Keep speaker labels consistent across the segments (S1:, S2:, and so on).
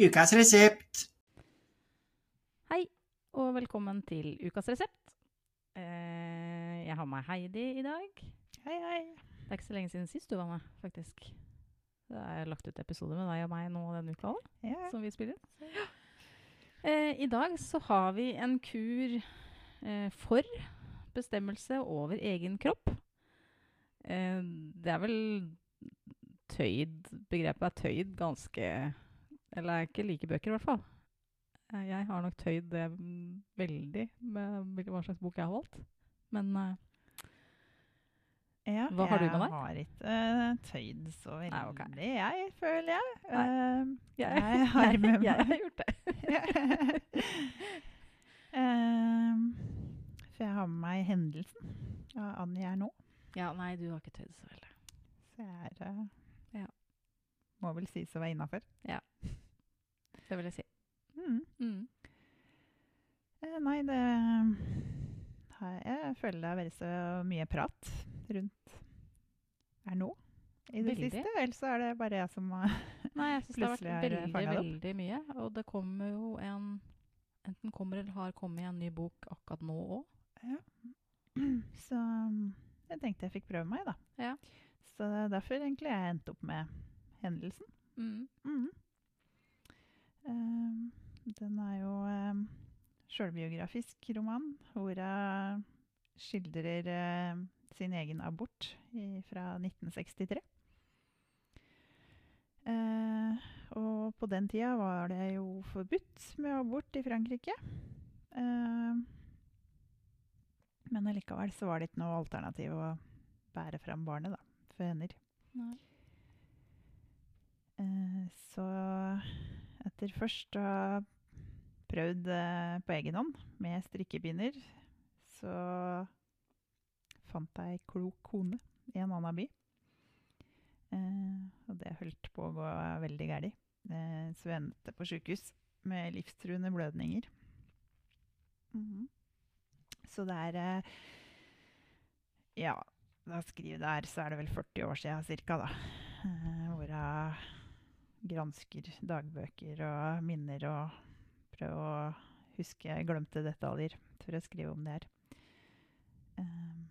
S1: Ukas resept.
S2: Hei, og velkommen til ukas resept. Eh, jeg har med Heidi i dag.
S3: Hei, hei.
S2: Det er ikke så lenge siden sist du var med, faktisk. Det er lagt ut episode med deg og meg nå denne uka òg,
S3: Ja.
S2: som vi spiller. Eh, I dag så har vi en kur eh, for bestemmelse over egen kropp. Det er vel tøyd Begrepet er tøyd ganske Eller er ikke like bøker, i hvert fall. Eh, Jeg har nok tøyd det veldig med hva slags bok jeg har valgt. Men eh,
S3: Ja,
S2: Hva har du med deg?
S3: Jeg har ikke uh, tøyd så veldig,
S2: Nei, okay.
S3: jeg, føler jeg. Eh,
S2: jeg,
S3: jeg har med
S2: jeg, har gjort det.
S3: uh, For jeg har med meg hendelsen av Annie er nå.
S2: Ja, nei, du har ikke tøyd så veldig.
S3: Så jeg er
S2: Ja.
S3: Må vel sies å være innafor.
S2: Det vil jeg si.
S3: Mm.
S2: Mm.
S3: Eh, nei, det Jeg føler det har vært så mye prat rundt her nå i det
S2: Veldig.
S3: siste. Eller så er det bare jeg som
S2: Nei, jeg syns det har vært
S3: det
S2: veldig, veldig mye. Og det kommer jo en Enten kommer eller har kommet en ny bok akkurat nå òg.
S3: Så um, jeg tenkte jeg fikk prøve meg, da.
S2: Ja.
S3: Så det er derfor egentlig jeg endte opp med hendelsen.
S2: Mm.
S3: Mhm. Um, den er jo um, sjølbiografisk roman, hvor hun skildrer um, sin egen abort i, fra 1963. Eh, og på den tida var det jo forbudt med abort i Frankrike. Eh, men allikevel så var det ikke noe alternativ å bære fram barnet da, for henne.
S2: Nei.
S3: Eh, så etter først å ha prøvd eh, på egen hånd med strikkepinner, så fant jeg ei klok kone i en annen by. Eh, og det holdt på å gå veldig galt. Eh, så vi endte på sjukehus med livstruende blødninger. Mhm. Så det er eh, Ja, da skriver der, så er det vel 40 år siden cirka, da. Eh, hvor jeg gransker dagbøker og minner og prøver å huske glemte detaljer for å skrive om det her. Um,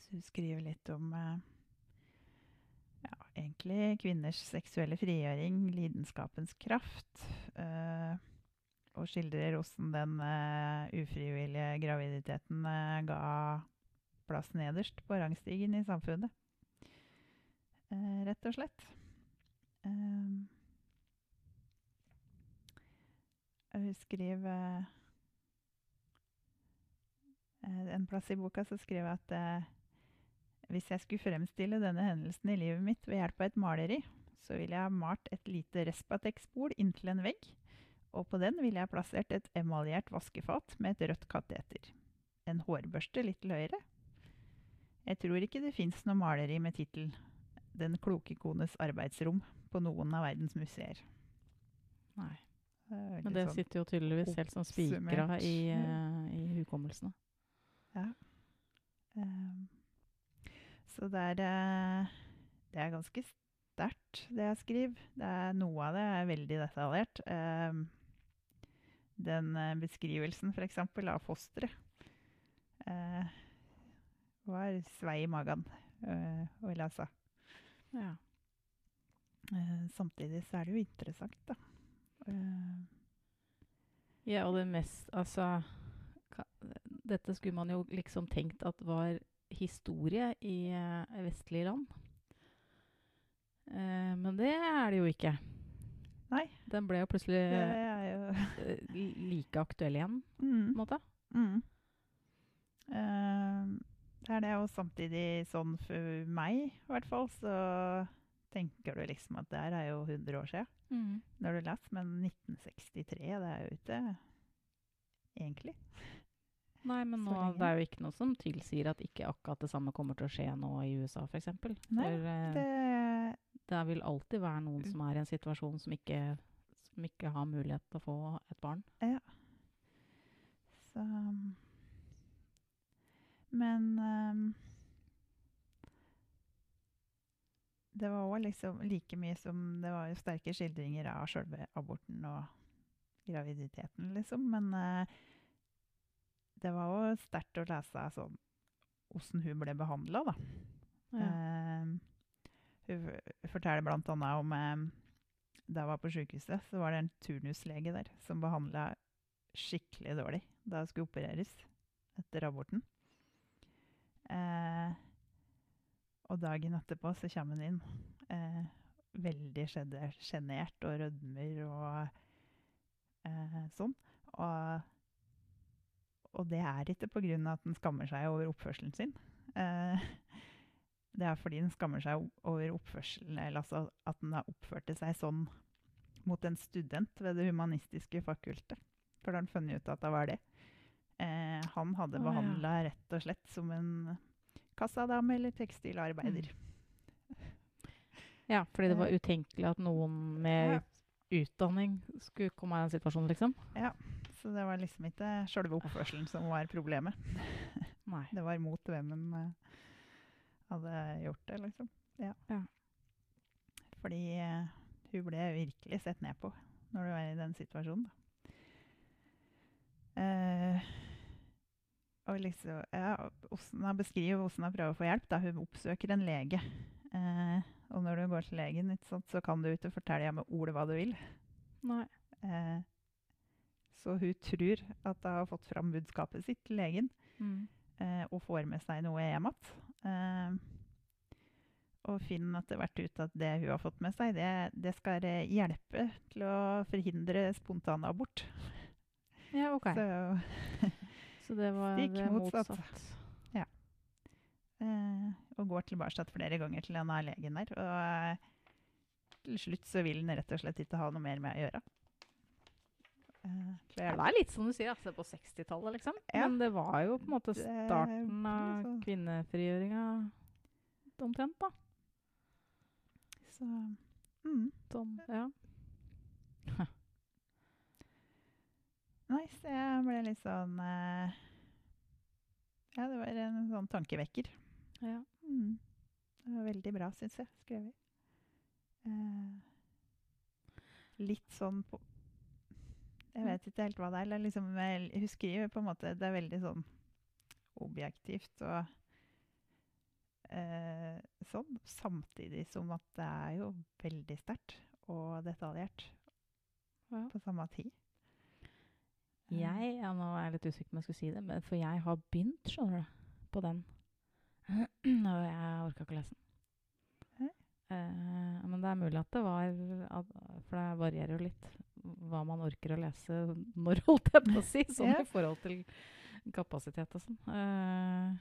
S3: så hun skriver litt om eh, ja, egentlig kvinners seksuelle frigjøring, lidenskapens kraft. eh, og skildrer hvordan den eh, ufrivillige graviditeten ga plass nederst på rangstigen i samfunnet. Eh, rett og slett. Hun skriver eh, En plass i boka så skriver jeg at eh, hvis jeg skulle fremstille denne hendelsen i livet mitt ved hjelp av et maleri, så ville jeg ha malt et lite Respatex-bol inntil en vegg, og på den ville jeg plassert et emaljert vaskefat med et rødt kateter. En hårbørste litt til høyre. Jeg tror ikke det fins noe maleri med tittel 'Den kloke kones arbeidsrom' på noen av verdens museer.
S2: Nei.
S3: Det
S2: Men det
S3: sånn-
S2: sitter jo tydeligvis helt som spikra i, uh, i hukommelsene.
S3: Ja. Um, så det er, eh, det er ganske sterkt, det jeg skriver. Det er, noe av det er veldig detaljert. Um, den eh, beskrivelsen, f.eks., av fosteret uh, var svei i magen uh, å lese.
S2: Ja.
S3: Eh, samtidig så er det jo interessant, da. Eh,
S2: ja, og det mest Altså ka, Dette skulle man jo liksom tenkt at var historie i eh, vestlige land. Eh, men det er det jo ikke.
S3: Nei.
S2: Den ble jo plutselig
S3: jo
S2: eh, like aktuell igjen, på
S3: mm.
S2: en måte.
S3: Mm. Det er det, og samtidig sånn for meg, i hvert fall, så tenker du liksom at det her er jo 100 år siden når du leser, men 1963, det er jo ikke egentlig.
S2: Nei, men nå, det er jo ikke noe som tilsier at ikke akkurat det samme kommer til å skje nå i USA, f.eks.
S3: Nei,
S2: For eh,
S3: Det,
S2: det vil alltid være noen som er i en situasjon som ikke, som ikke har mulighet til å få et barn. Ja.
S3: så Men um, det var òg liksom like mye som Det var sterke skildringer av sjølve aborten og graviditeten, liksom. Men uh, det var òg sterkt å lese sånn åssen hun ble behandla, da.
S2: Ja.
S3: Eh, hun forteller blant annet om eh, Da hun var på sykehuset, så var det en turnuslege der som behandla skikkelig dårlig da hun skulle opereres etter aborten. Eh, og dagen etterpå så kommer han inn eh, veldig sjenert og rødmer og eh, sånn. Og, og det er ikke pga. at han skammer seg over oppførselen sin. Eh, det er fordi han skammer seg over oppførselen, eller altså at han har oppført seg sånn mot en student ved Det humanistiske fakultet. For da har han funnet ut at det var det. Han hadde behandla rett og slett som en kassadame eller tekstilarbeider.
S2: ja, fordi det var utenkelig at noen med
S3: Ja.
S2: utdanning skulle komme i den situasjonen, liksom.
S3: Ja, Så det var liksom ikke sjølve oppførselen som var problemet.
S2: Nei.
S3: Det var mot hvem de eh, hadde gjort det, liksom. Ja.
S2: Ja.
S3: Fordi eh, hun ble virkelig sett ned på når du er i den situasjonen. Da. Eh, og liksom, ja, hun beskriver hvordan hun prøver å få hjelp. Da. Hun oppsøker en lege. Eh, og når du går til legen, sant, så kan du ikke fortelle med ord hva du vil.
S2: Nei.
S3: Eh, så hun tror at hun har fått fram budskapet sitt til legen
S2: Mm.
S3: eh, og får med seg noe hjem igjen. Eh, og finner etter hvert ut at det hun har fått med seg, det, det skal hjelpe til å forhindre spontanabort.
S2: Ja, OK.
S3: Så,
S2: Så det var
S3: Stikk
S2: det
S3: motsatt.
S2: motsatt.
S3: eh, og går tilbake flere ganger til denne legen der. Og eh, til slutt så vil han rett og slett ikke ha noe mer med å gjøre. Uh,
S2: Ja, det er litt som du sier, altså på 60-tallet, liksom.
S3: Ja.
S2: Men det var jo på en måte starten av
S3: sånn.
S2: kvinnefrigjøringa omtrent, da.
S3: Så, mm.
S2: Sånn, ja.
S3: Så jeg ble litt sånn eh, Ja, det var en sånn tankevekker.
S2: ja.
S3: Mm. Det var veldig bra, syns jeg, skrevet. Eh, litt sånn på Jeg vet ikke helt hva det er. eller Liksom, hun skriver på en måte Det er veldig sånn objektivt og eh, sånn. Samtidig som at det er jo veldig sterkt og detaljert
S2: ja.
S3: på samme tid.
S2: Jeg, ja, nå er jeg litt usikker på om jeg skulle si det, men for jeg har begynt, skjønner du, på den. Og jeg orka ikke å lese den. Eh, men det er mulig at det var at, For det varierer jo litt hva man orker å lese når, holdt jeg på å si. Sånn
S3: yeah.
S2: i forhold til kapasitet og sånn. Uh,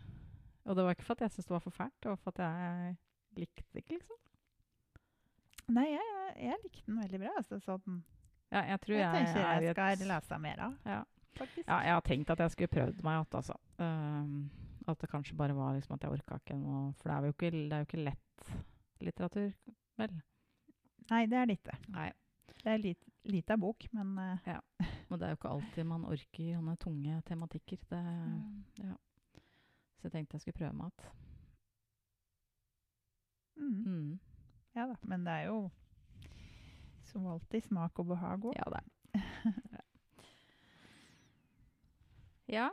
S2: og det var ikke for at jeg syntes det var for fælt, det var for at jeg likte det ikke, liksom.
S3: Nei, jeg, jeg likte den veldig bra. Altså, sånn,
S2: Ja, jeg tror
S3: jeg,
S2: jeg,
S3: tenker
S2: er
S3: jeg skal
S2: et-
S3: lese mer av,
S2: Ja. Ja, jeg har tenkt at jeg skulle prøvd meg igjen, altså. Um, at det kanskje bare var liksom at jeg orka ikke noe For det er jo ikke, det er jo ikke lett litteratur, vel?
S3: Nei, det er det ikke.
S2: Nei.
S3: Det er lit, lita bok, men eh,
S2: Og det er jo ikke alltid man orker sånne tunge tematikker. Det, ja. Så jeg tenkte jeg skulle prøve meg igjen.
S3: mm,
S2: Mm.
S3: Ja da. Men det er jo som alltid smak og behag òg.
S2: Ja, er Ja.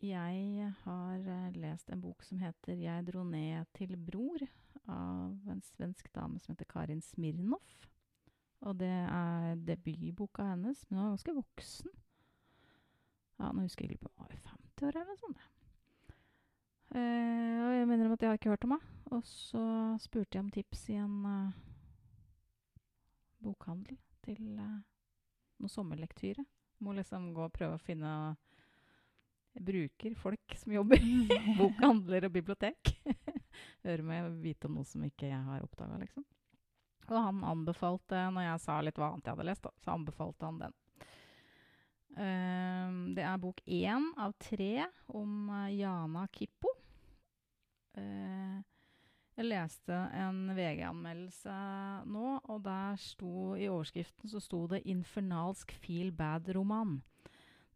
S2: Jeg har eh, lest en bok som heter 'Jeg dro ned til bror' av en svensk dame som heter Karin Smirnov. Og det er debutboka hennes, men hun er ganske voksen. Ja, nå husker jeg ikke på Var det 50 år eller noe sånt? Eh, og jeg mener om at jeg har ikke hørt om henne. Og så spurte jeg om tips i en eh, bokhandel til eh, noe sommerlektyre. Må liksom gå og prøve å finne Jeg bruker folk som jobber i bokhandler og bibliotek. Høre med vite om noe som ikke jeg har oppdaga, liksom. Og han anbefalte, når jeg sa litt hva annet jeg hadde lest, da, så anbefalte han den. Um, det er bok én av tre om eh, Jana Kippo. Eh, jeg leste en VG-anmeldelse nå, og der sto i overskriften så sto det 'Infernalsk feel bad-roman'.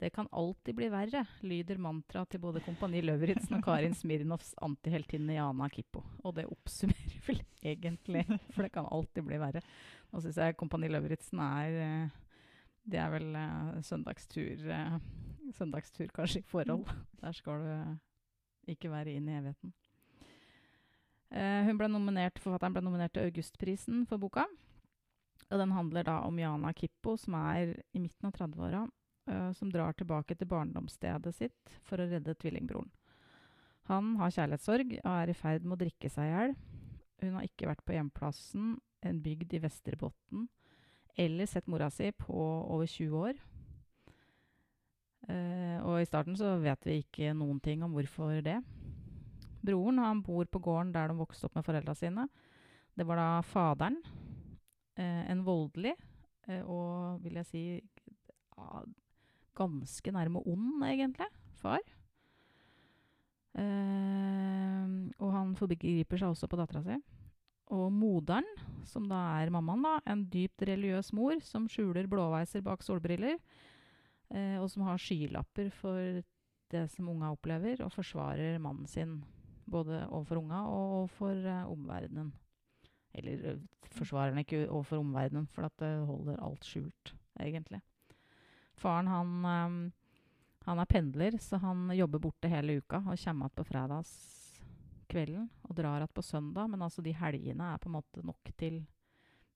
S2: Det kan alltid bli verre, lyder mantraet til både Kompani Løvritsen og Karin Smirnovs antiheltinne Jana Kippo. Og det oppsummerer vel egentlig, for det kan alltid bli verre. Nå syns jeg Kompani Løvritsen er eh, Det er vel eh, søndagstur, eh, søndagstur kanskje i forhold. Der skal du ikke være inn i evigheten. Eh, hun ble nominert, Forfatteren ble nominert til Augustprisen for boka. Og den handler da om Jana Kippo, som er i midten av 30-åra, uh, som drar tilbake til barndomsstedet sitt for å redde tvillingbroren. Han har kjærlighetssorg og er i ferd med å drikke seg i hjel. Hun har ikke vært på hjemplassen, en bygd i Vesterbotten, eller sett mora si på over 20 år. Uh, og i starten så vet vi ikke noen ting om hvorfor det. Broren han bor på gården der de vokste opp med foreldra sine. Det var da faderen Eh, en voldelig eh, og, vil jeg si, ja, ganske nærme ond, egentlig, far. Eh, og han forgriper seg også på dattera si. Og moderen, som da er mammaen, da, en dypt religiøs mor som skjuler blåveiser bak solbriller, eh, og som har skylapper for det som unga opplever, og forsvarer mannen sin både overfor unga og overfor eh, omverdenen. Eller øh, forsvarer den ikke overfor omverdenen, for at det holder alt skjult, egentlig. Faren, han, han er pendler, så han jobber borte hele uka og kommer igjen på fredagskvelden og drar igjen på søndag. Men altså, de helgene er på en måte nok til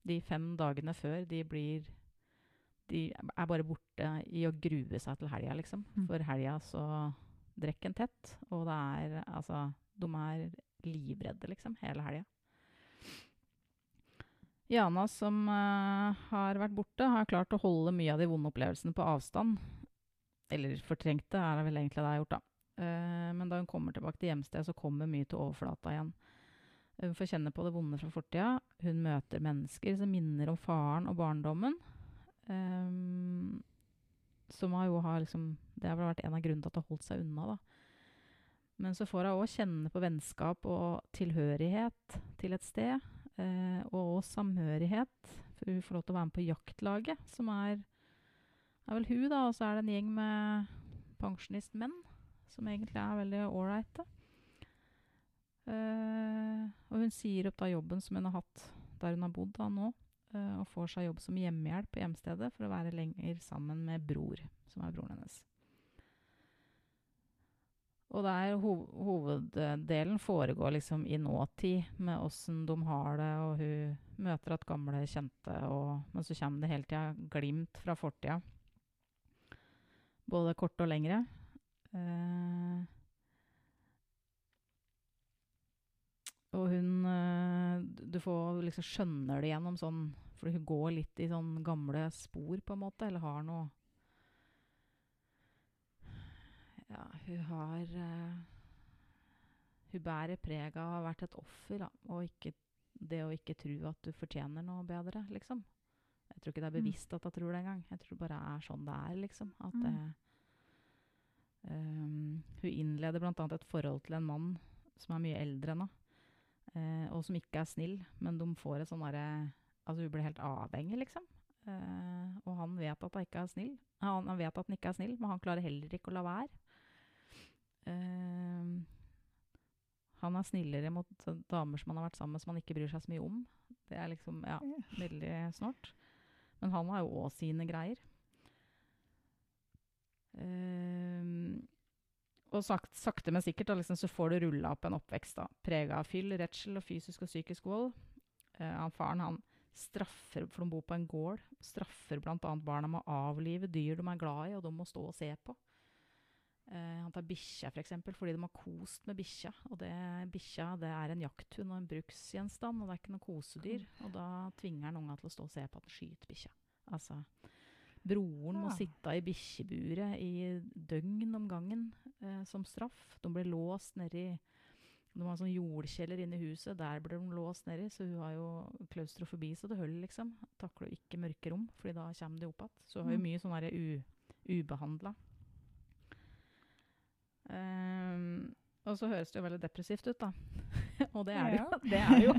S2: de fem dagene før de blir De er bare borte i å grue seg til helga, liksom. Mm. For helga så drikker en tett, og det er Altså, de er livredde, liksom, hele helga. Jana, som uh, har vært borte, har klart å holde mye av de vonde opplevelsene på avstand. Eller fortrengte, er det vel egentlig det jeg har gjort, da. Uh, men da hun kommer tilbake til hjemstedet, så kommer mye til overflata igjen. Hun får kjenne på det vonde fra fortida. Hun møter mennesker som minner om faren og barndommen. Um, som har jo har liksom Det har vel vært en av grunnene til at hun har holdt seg unna, da. Men så får hun òg kjenne på vennskap og tilhørighet til et sted. Eh, og samhørighet. For hun får lov til å være med på jaktlaget, som er, er vel hun, da. Og så er det en gjeng med pensjonistmenn som egentlig er veldig ålreite. Eh, og hun sier opp da jobben som hun har hatt der hun har bodd da nå, eh, og får seg jobb som hjemmehjelp på hjemstedet for å være lenger sammen med bror, som er broren hennes. Og der hoveddelen foregår liksom i nåtid, med åssen de har det, og hun møter at gamle kjente, og, men så kommer det hele tida glimt fra fortida. Både korte og lengre. Eh, og hun eh, Du får liksom skjønner det gjennom sånn For hun går litt i sånn gamle spor, på en måte, eller har noe ja, hun har uh, Hun bærer preg av å ha vært et offer, da, og ikke, det å ikke tro at du fortjener noe bedre, liksom. Jeg tror ikke det er mm. bevisst at hun tror det engang. Jeg tror det bare er sånn det er, liksom. At mm. uh, um, Hun innleder bl.a. et forhold til en mann som er mye eldre enn henne, uh, og som ikke er snill, men de får et sånn derre Altså, hun blir helt avhengig, liksom. Uh, og han vet at han ikke er snill. Han, han, vet at han ikke er snill, men han klarer heller ikke å la være. Uh, han er snillere mot damer som han har vært sammen med, som han ikke bryr seg så mye om. Det er liksom, ja, veldig snålt. Men han har jo òg sine greier. Uh, og sagt, sakte, men sikkert da, liksom, så får du rulla opp en oppvekst prega av fyll, redsel og fysisk og psykisk vold. Uh, han Faren han straffer, for de bor på en gård, straffer bl.a. barna med å avlive dyr de er glad i, og de må stå og se på. Uh, han tar bikkja, f.eks., for eksempel, fordi de har kost med bikkja. Og det, bikkja det er en jakthund og en bruksgjenstand, og det er ikke noe kosedyr. Og da tvinger han unga til å stå og se på at han skyter bikkja. Altså, broren må sitte i bikkjeburet i døgn om gangen eh, som straff. De blir låst nedi De har sånn jordkjeller inne i huset. Der blir de låst nedi, så hun har jo klaustrofobi så det holder, liksom. Takler ikke mørke rom, fordi da kommer de opp igjen. Så hun har jo mm. mye sånn ubehandla. Um, og så høres det jo veldig depressivt ut, da. og det er det jo. Det er jo.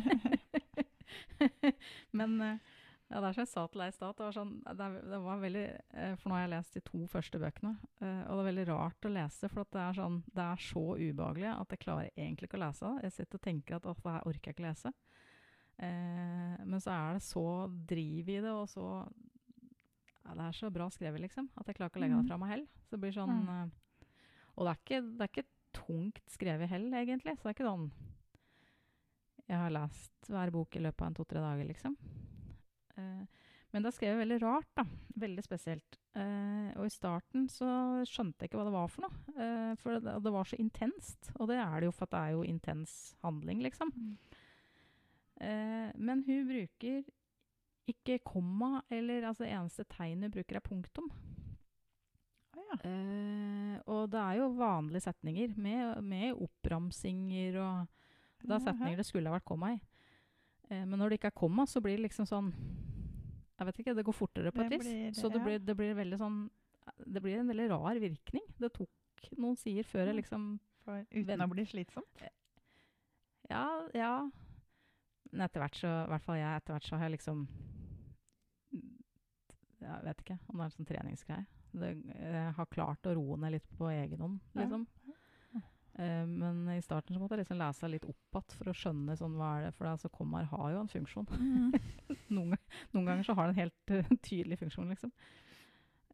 S2: Men Ja, det er som jeg sa til deg i stad. Det, var sånn, det, det var veldig eh, For nå har jeg lest de to første bøkene. eh, og det er veldig rart å lese, for det, er sånn, det er så ubehagelig at jeg klarer egentlig ikke å lese det. Jeg sitter og tenker at det her orker jeg ikke lese. Eh, men så er det så driv i det, og så ja, Det er så bra skrevet, liksom, at jeg klarer ikke å legge det fra meg heller. Så det blir sånn eh, Og det er, ikke, det er ikke tungt skrevet heller, egentlig. Så det er ikke sånn Jeg har lest hver bok i løpet av en to-tre dager, liksom. Eh, men det er skrevet veldig rart, da. Veldig spesielt. Eh, og i starten så skjønte jeg ikke hva det var for noe. Eh, for det, det var så intenst. Og det er det jo for det er jo intens handling, liksom. Eh, men hun bruker ikke komma, eller altså eneste tegnet hun bruker er punktum.
S3: Ja.
S2: Eh, og det er jo vanlige setninger med, med oppramsinger og Det er setninger det skulle ha vært komma i. Eh, men når det ikke er komma, så blir det liksom sånn Jeg vet ikke, det går fortere på et vis. Så det blir, det blir veldig sånn Det blir en veldig rar virkning. Det tok noen sider før jeg liksom
S3: For, uten
S2: Vent.
S3: å bli slitsomt.
S2: Ja, ja. Men etter hvert så I hvert fall jeg, etter hvert så har jeg liksom Jeg vet ikke om det er en sånn treningsgreie. Det, jeg har klart å roe ned litt på egen hånd,
S3: Ja.
S2: liksom. Eh, men i starten så måtte jeg liksom lese litt opp igjen for å skjønne sånn hva er det For altså, kommaer har jo en funksjon.
S3: Mm.
S2: noen, noen ganger så har det en helt uh, tydelig funksjon, liksom.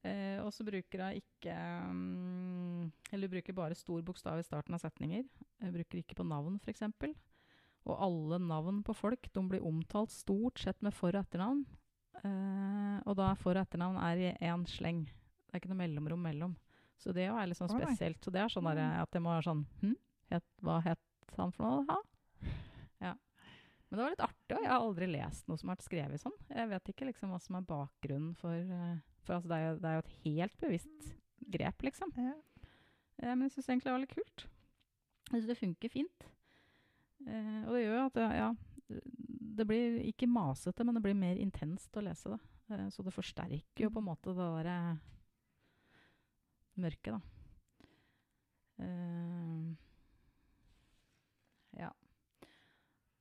S2: Uh, og så bruker jeg ikke um, Eller bruker bare stor bokstav i starten av setninger. Jeg bruker ikke på navn, f.eks. Og alle navn på folk de blir omtalt stort sett med for- og etternavn. Uh, og da er for- og etternavn er i én sleng. Det er ikke noe mellomrom mellom. Så det er litt sånn spesielt. Så det er sånn derre at det må være sånn hm? het, Hva het han for noe? Ha? Ja. Men det var litt artig, og jeg har aldri lest noe som har vært skrevet sånn. Jeg vet ikke liksom hva som er bakgrunnen for eh, For altså, det, er jo, det er jo et helt bevisst grep, liksom.
S3: Ja.
S2: Eh, men jeg syns egentlig det var litt kult. Jeg syns det funker fint. Eh, og det gjør jo at ja, det blir ikke masete, men det blir mer intenst å lese det. Eh, så det forsterker jo på en måte det derre mørket, da. Uh, ja.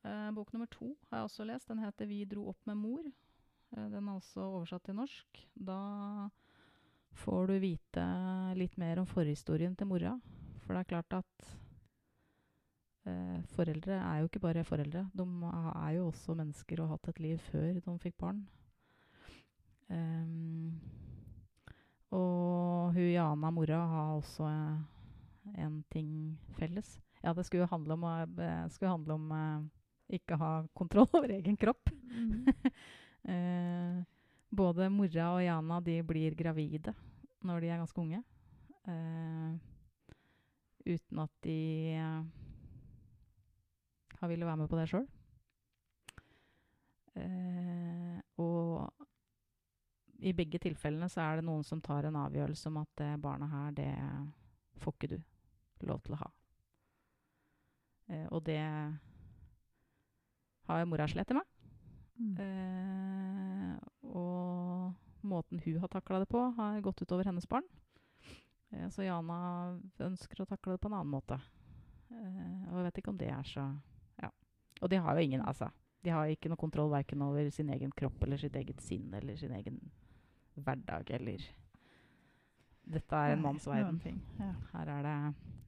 S2: Uh, bok nummer to har jeg også lest. Den heter 'Vi dro opp med mor'. Uh, den er også oversatt til norsk. Da får du vite litt mer om forhistorien til mora. For det er klart at uh, foreldre er jo ikke bare foreldre. De er jo også mennesker og har hatt et liv før de fikk barn. Ehm, og hun Jana, mora, har også eh, en ting felles. Ja, det skulle handle om, å- eh, skulle handle om eh, ikke ha kontroll over egen kropp.
S3: Mm.
S2: Eh, både mora og Jana de blir gravide når de er ganske unge. Eh, uten at de eh, har villet være med på det sjøl. Eh, og i begge tilfellene så er det noen som tar en avgjørelse om at det barnet her, det får ikke du lov til å ha. Eh, og det har mora slitt med.
S3: Mm.
S2: Eh, og måten hun har takla det på, har gått utover hennes barn. Eh, så Jana ønsker å takle det på en annen måte. Eh, og jeg vet ikke om det er så Ja. Og de har jo ingen, altså. De har ikke noe kontroll verken over sin egen kropp eller sitt eget sinn eller sin egen hverdag eller Dette er en
S3: mannsverden. Ja.
S2: Her er det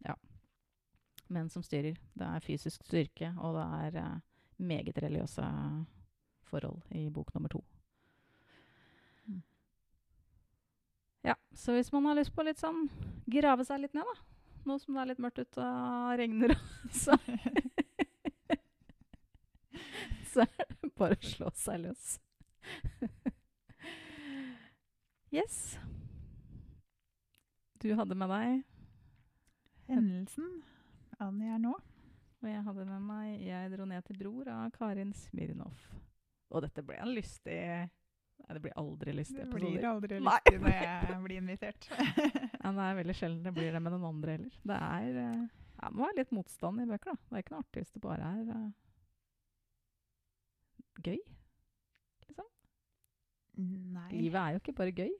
S2: ja, menn som styrer. Det er fysisk styrke, og det er uh, meget religiøse forhold i bok nummer to.
S3: Mm.
S2: Ja, så hvis man har lyst på litt sånn grave seg litt ned, da. Nå som det er litt mørkt ute og regner, så Så er det bare å slå seg løs. Yes. Du hadde med deg
S3: Hendelsen Annie er nå.
S2: Og jeg hadde med meg 'Jeg dro ned til bror' av Karin Smirnov. Og dette ble en lystig Nei, det blir aldri lystig.
S3: Det blir aldri lystig når jeg blir invitert.
S2: Ja, det er veldig sjelden det blir det med noen andre heller. Det er eh, det må være litt motstand i bøker, da. Det er ikke noe artig hvis det bare er uh, gøy.
S3: Nei.
S2: Livet er jo ikke bare gøy.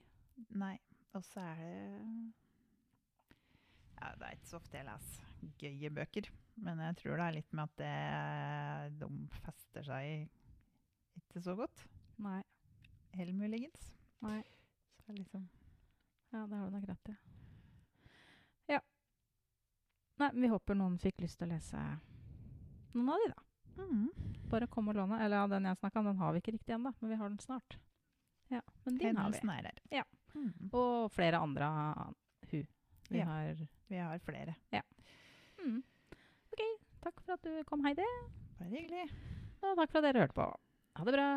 S3: Nei. Og så er det ja, Det er ikke så ofte jeg leser gøye bøker. Men jeg tror det er litt med at det, de fester seg ikke så godt.
S2: Nei.
S3: Helt muligens.
S2: Nei.
S3: Så liksom
S2: Ja, det har du nok rett i. Ja. Nei, vi håper noen fikk lyst til å lese noen av de, da.
S3: mm.
S2: Bare kom og låne. Eller ja, den jeg snakka om, den har vi ikke riktig ennå, men vi har den snart. Ja, men din har vi.
S3: Er her.
S2: Ja.
S3: Mm.
S2: Og flere andre av hu. Vi
S3: Ja.
S2: har
S3: Vi har flere.
S2: mm. OK. Takk for at du kom, Heidi.
S3: Bare hyggelig.
S2: Og takk for at dere hørte på. Ha det bra.